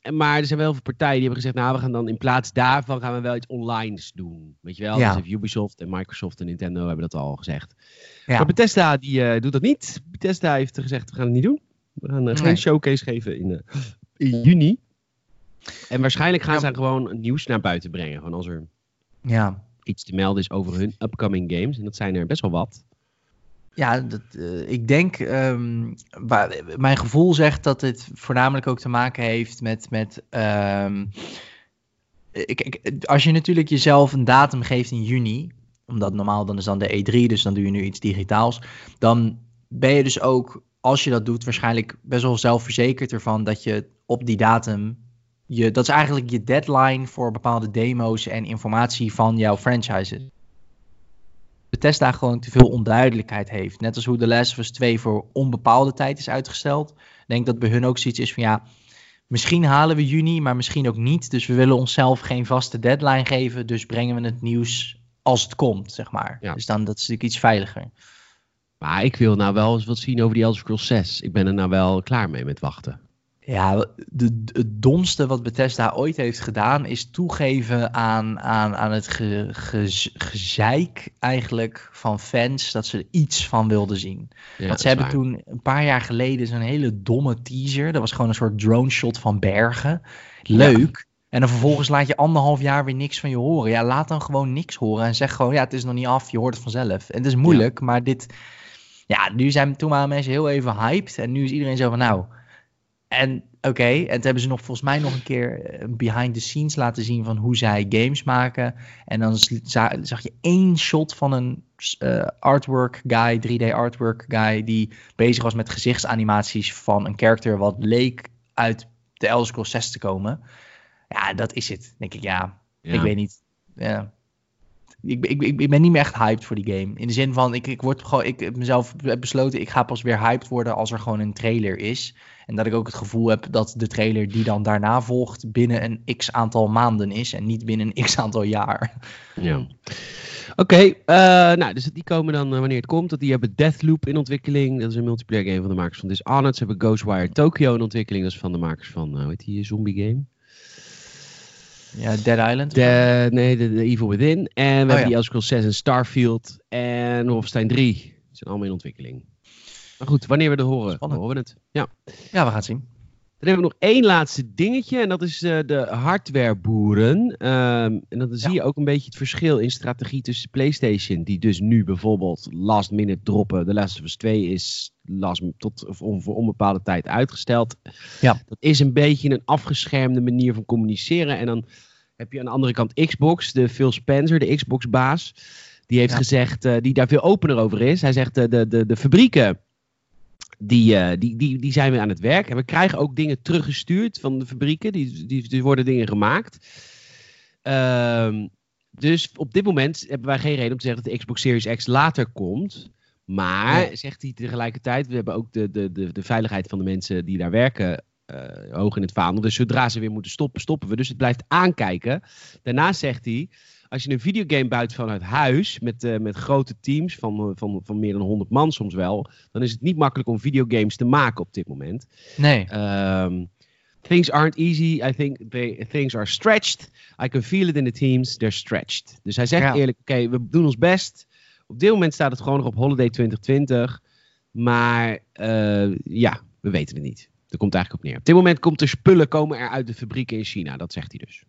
en maar er zijn wel veel partijen die hebben gezegd, nou, we gaan dan in plaats daarvan gaan we wel iets online doen. Weet je wel, Ja. dus Ubisoft en Microsoft en Nintendo hebben dat al gezegd. Ja. Maar Bethesda die eh, doet dat niet. Bethesda heeft gezegd, we gaan het niet doen. We gaan eh, geen showcase geven in, in juni. En waarschijnlijk gaan Ja. ze gewoon nieuws naar buiten brengen. Gewoon als er ja. iets te melden is over hun upcoming games. En dat zijn er best wel wat. Ja, dat, eh, ik denk, ehm, waar, mijn gevoel zegt dat dit voornamelijk ook te maken heeft met, met ehm, ik, ik, als je natuurlijk jezelf een datum geeft in juni, omdat normaal dan is dan de E3, dus dan doe je nu iets digitaals, dan ben je dus ook, als je dat doet, waarschijnlijk best wel zelfverzekerd ervan dat je op die datum, je, dat is eigenlijk je deadline voor bepaalde demo's en informatie van jouw franchises. Bethesda gewoon te veel onduidelijkheid heeft. Net als hoe The Last of Us 2 voor onbepaalde tijd is uitgesteld. Ik denk dat bij hun ook zoiets is van ja, misschien halen we juni, maar misschien ook niet. Dus we willen onszelf geen vaste deadline geven. Dus brengen we het nieuws als het komt, zeg maar. Ja. Dus dan dat is natuurlijk iets veiliger. Maar ik wil nou wel eens wat zien over die Elder Scrolls 6. Ik ben er nou wel klaar mee met wachten. Ja, de, het domste wat Bethesda ooit heeft gedaan is toegeven aan, aan, aan het ge, ge, gezeik eigenlijk van fans dat ze er iets van wilden zien. Ja, Want ze hebben toen een paar jaar geleden zo'n hele domme teaser. Dat was gewoon een soort drone shot van bergen. Leuk. En dan vervolgens laat je anderhalf jaar weer niks van je horen. Ja, laat dan gewoon niks horen en zeg gewoon, ja, het is nog niet af, je hoort het vanzelf. En het is moeilijk, maar dit... Ja, nu zijn toen waren mensen heel even hyped en nu is iedereen zo van, nou... En oké, en toen hebben ze nog volgens mij nog een keer behind the scenes laten zien van hoe zij games maken. En dan zag je één shot van een uh, artwork guy, 3D artwork guy, die bezig was met gezichtsanimaties van een character wat leek uit de Elder Scrolls 6 te komen. Ja, dat is het. Denk ik, ja. Ja. Ik weet niet. Ja. Ik, ik, ben niet meer echt hyped voor die game. In de zin van, ik, ik word gewoon, ik heb mezelf besloten, ik ga pas weer hyped worden als er gewoon een trailer is. En dat ik ook het gevoel heb dat de trailer die dan daarna volgt binnen een x aantal maanden is en niet binnen een x aantal jaar. Ja. Oké, eh, nou, dus die komen dan uh, wanneer het komt. Dat die hebben Deathloop in ontwikkeling. Dat is een multiplayer game van de makers van Dishonored. Ze hebben Ghostwire Tokyo in ontwikkeling. Dat is van de makers van, uh, hoe heet die, zombie game? Ja, Dead Island. De, nee, de, de, Evil Within. En we Oh, hebben ja. die Elder Scrolls 6 en Starfield. En Wolfenstein 3. Die zijn allemaal in ontwikkeling. Maar goed, wanneer we dat horen, Spannend. horen we het. Ja. Ja, we gaan het zien. Dan hebben we nog één laatste dingetje. En dat is eh, de hardwareboeren. Ehm, en dan zie je ook een beetje het verschil in strategie tussen PlayStation. Die dus nu bijvoorbeeld last minute droppen. De Last of Us 2 is last, tot, of on, voor onbepaalde tijd uitgesteld. Ja. Dat is een beetje een afgeschermde manier van communiceren. En dan heb je aan de andere kant Xbox. De Phil Spencer, de Xbox-baas. Die heeft Ja. gezegd, eh, die daar veel opener over is. Hij zegt, eh, de, de, de fabrieken die, eh, die, die, die zijn weer aan het werk. En we krijgen ook dingen teruggestuurd van de fabrieken. Die, die, die worden dingen gemaakt. Ehm, dus op dit moment hebben wij geen reden om te zeggen dat de Xbox Series X later komt. Maar, Ja. zegt hij tegelijkertijd, we hebben ook de, de, de, de veiligheid van de mensen die daar werken eh, hoog in het vaandel. Dus zodra ze weer moeten stoppen, stoppen we. Dus het blijft aankijken. Daarnaast zegt hij, als je een videogame buit vanuit huis, met, eh, met grote teams van, eh, van, van meer dan 100 man soms wel, dan is het niet makkelijk om videogames te maken op dit moment. Nee. Um, things aren't easy. I think they, things are stretched. I can feel it in the teams. They're stretched. Dus hij zegt Ja. eerlijk, oké, we doen ons best. Op dit moment staat het gewoon nog op Holiday 2020. Maar eh, ja, we weten het niet. Daar komt het eigenlijk op neer. Op dit moment komt er spullen komen er uit de fabrieken in China. Dat zegt hij dus.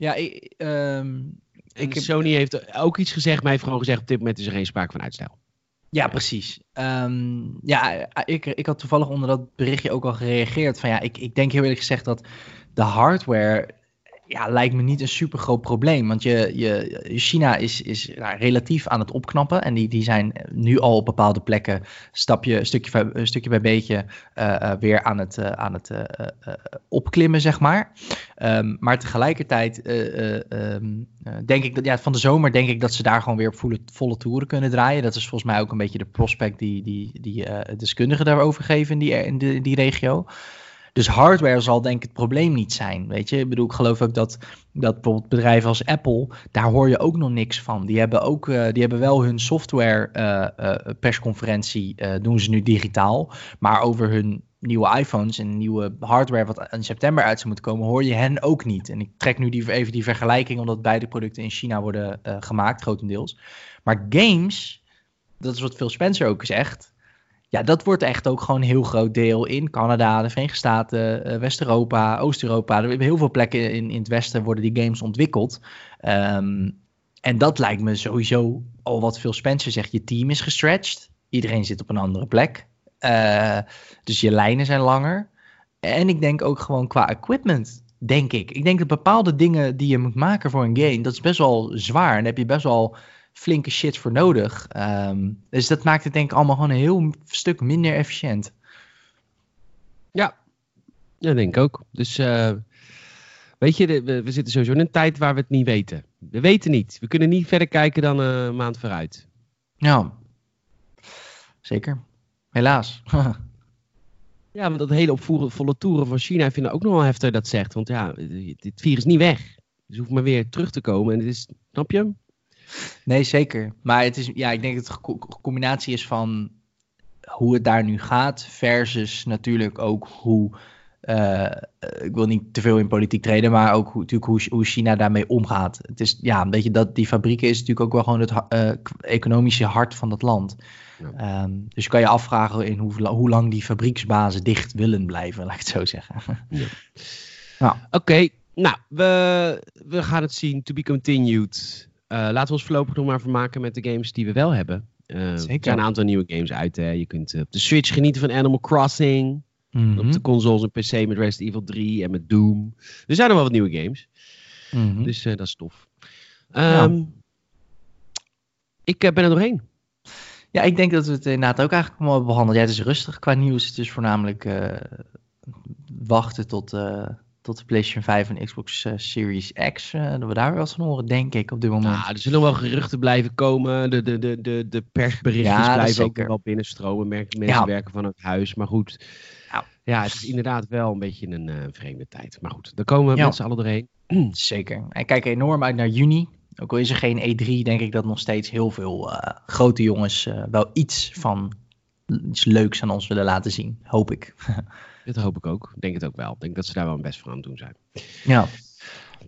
Ja, ik, ehm, ik heb- Sony heeft ook iets gezegd, maar heeft gewoon gezegd op dit moment is er geen sprake van uitstel. Ja, precies. Ehm, ja, ik, ik had toevallig onder dat berichtje ook al gereageerd. Van ja, ik, ik denk heel eerlijk gezegd dat de hardware. Ja, lijkt me niet een super groot probleem. Want je, je, China is, is ja, relatief aan het opknappen. En die, die zijn nu al op bepaalde plekken stapje, stukje, bij- stukje bij beetje eh, eh, weer aan het, eh, aan het eh, eh, eh, opklimmen, zeg maar. Ehm, maar tegelijkertijd eh, eh, ehm, eh, denk ik dat ja, van de zomer denk ik dat ze daar gewoon weer op volle, volle toeren kunnen draaien. Dat is volgens mij ook een beetje de prospect die, die, die eh, deskundigen daarover geven in die, in die regio. Dus hardware zal denk ik het probleem niet zijn. Weet je, ik bedoel, ik geloof ook dat, dat bijvoorbeeld bedrijven als Apple, daar hoor je ook nog niks van. Die hebben ook, eh, die hebben wel hun software eh, eh, persconferentie, doen ze nu digitaal. Maar over hun nieuwe iPhones en nieuwe hardware wat in september uit zou moeten komen, hoor je hen ook niet. En ik trek nu die, even die vergelijking, omdat beide producten in China worden gemaakt, grotendeels. Maar games, dat is wat Phil Spencer ook zegt. Ja, dat wordt echt ook gewoon een heel groot deel in Canada, de Verenigde Staten, eh, West-Europa, Oost-Europa. Heel veel plekken in, in het Westen worden die games ontwikkeld. Ehm, en dat lijkt me sowieso al wat Phil Spencer zegt. Je team is gestretched. Iedereen zit op een andere plek. Eh, dus je lijnen zijn langer. En ik denk ook gewoon qua equipment, denk ik. Ik denk dat bepaalde dingen die je moet maken voor een game, dat is best wel zwaar. En heb je best wel flinke shit voor nodig. Ehm, dus dat maakt het denk ik allemaal gewoon een heel stuk minder efficiënt. Ja, dat denk ik ook. Dus eh, weet je, de- we, we zitten sowieso in een tijd waar we het niet weten. We weten niet. We kunnen niet verder kijken dan een maand vooruit. Ja, zeker. Helaas. Ja, want dat hele opvoervolle toeren van China ik vind ik ook nog wel heftig dat zegt. Want ja, dit virus is niet weg. Dus hoeft maar weer terug te komen. En het is, snap je? Nee, zeker. Maar het is, ja, ik denk dat het een combinatie is van hoe het daar nu gaat, versus natuurlijk ook hoe. Uh, ik wil niet te veel in politiek treden, maar ook hoe, natuurlijk hoe, hoe China daarmee omgaat. Het is ja, een beetje dat die fabrieken is natuurlijk ook wel gewoon het uh, economische hart van dat land. Ja. Um, dus je kan je afvragen in hoe, hoe lang die fabrieksbazen dicht willen blijven, laat ik het zo zeggen. Ja. Nou. Oké, okay, nou, we, we gaan het zien. To be continued. Uh, laten we ons voorlopig nog maar vermaken met de games die we wel hebben. Uh, er zijn een aantal nieuwe games uit. Hè. Je kunt uh, op de Switch genieten van Animal Crossing. Mm -hmm. Op de consoles en PC met Resident Evil 3 en met Doom. Er zijn nog wel wat nieuwe games. Mm -hmm. Dus dat is tof. Um, ja. Ik ben er doorheen. Ja, ik denk dat we het inderdaad ook eigenlijk allemaal behandeld. Ja, het is rustig qua nieuws. Het is voornamelijk wachten tot tot de PlayStation 5 en Xbox uh, Series X. Uh, dat we daar wel eens van horen, denk ik, op dit moment. Ja, er zullen wel geruchten blijven komen. De, de, de, de, de persberichtjes ja, blijven ook wel binnenstromen. Mensen ja. werken van het huis. Maar goed, ja. ja, het is inderdaad wel een beetje een uh, vreemde tijd. Maar goed, daar komen we met z'n allen doorheen. Zeker. En kijk enorm uit naar juni. Ook al is er geen E3, denk ik dat nog steeds heel veel grote jongens wel iets van iets leuks aan ons willen laten zien. Hoop ik. Dat hoop ik ook. Ik denk het ook wel. Ik denk dat ze daar wel een best voor aan het doen zijn. Ja.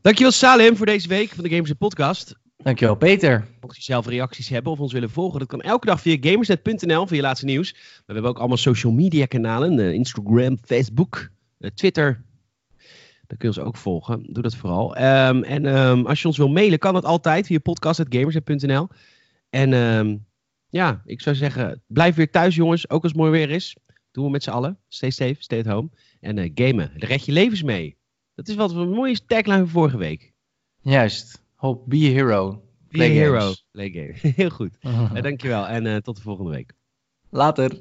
Dankjewel Salim voor deze week van de Gamers Podcast. Dankjewel Peter. Mocht je zelf reacties hebben of ons willen volgen, dat kan elke dag via gamersnet.nl voor je laatste nieuws. Maar we hebben ook allemaal social media kanalen. Instagram, Facebook, eh, Twitter. Daar kun je ons ook volgen. Doe dat vooral. Um, en um, als je ons wil mailen, kan dat altijd via podcast.gamersnet.nl. En um, ja, ik zou zeggen, blijf weer thuis jongens, ook als het mooi weer is. Doen we met z'n allen. Stay safe, stay at home. En uh, gamen. Daar red je levens mee. Dat is wat een mooie tagline van vorige week. Juist. Hope, be a hero. Play be a hero. Play game. Heel goed. uh, dankjewel. En uh, tot de volgende week. Later.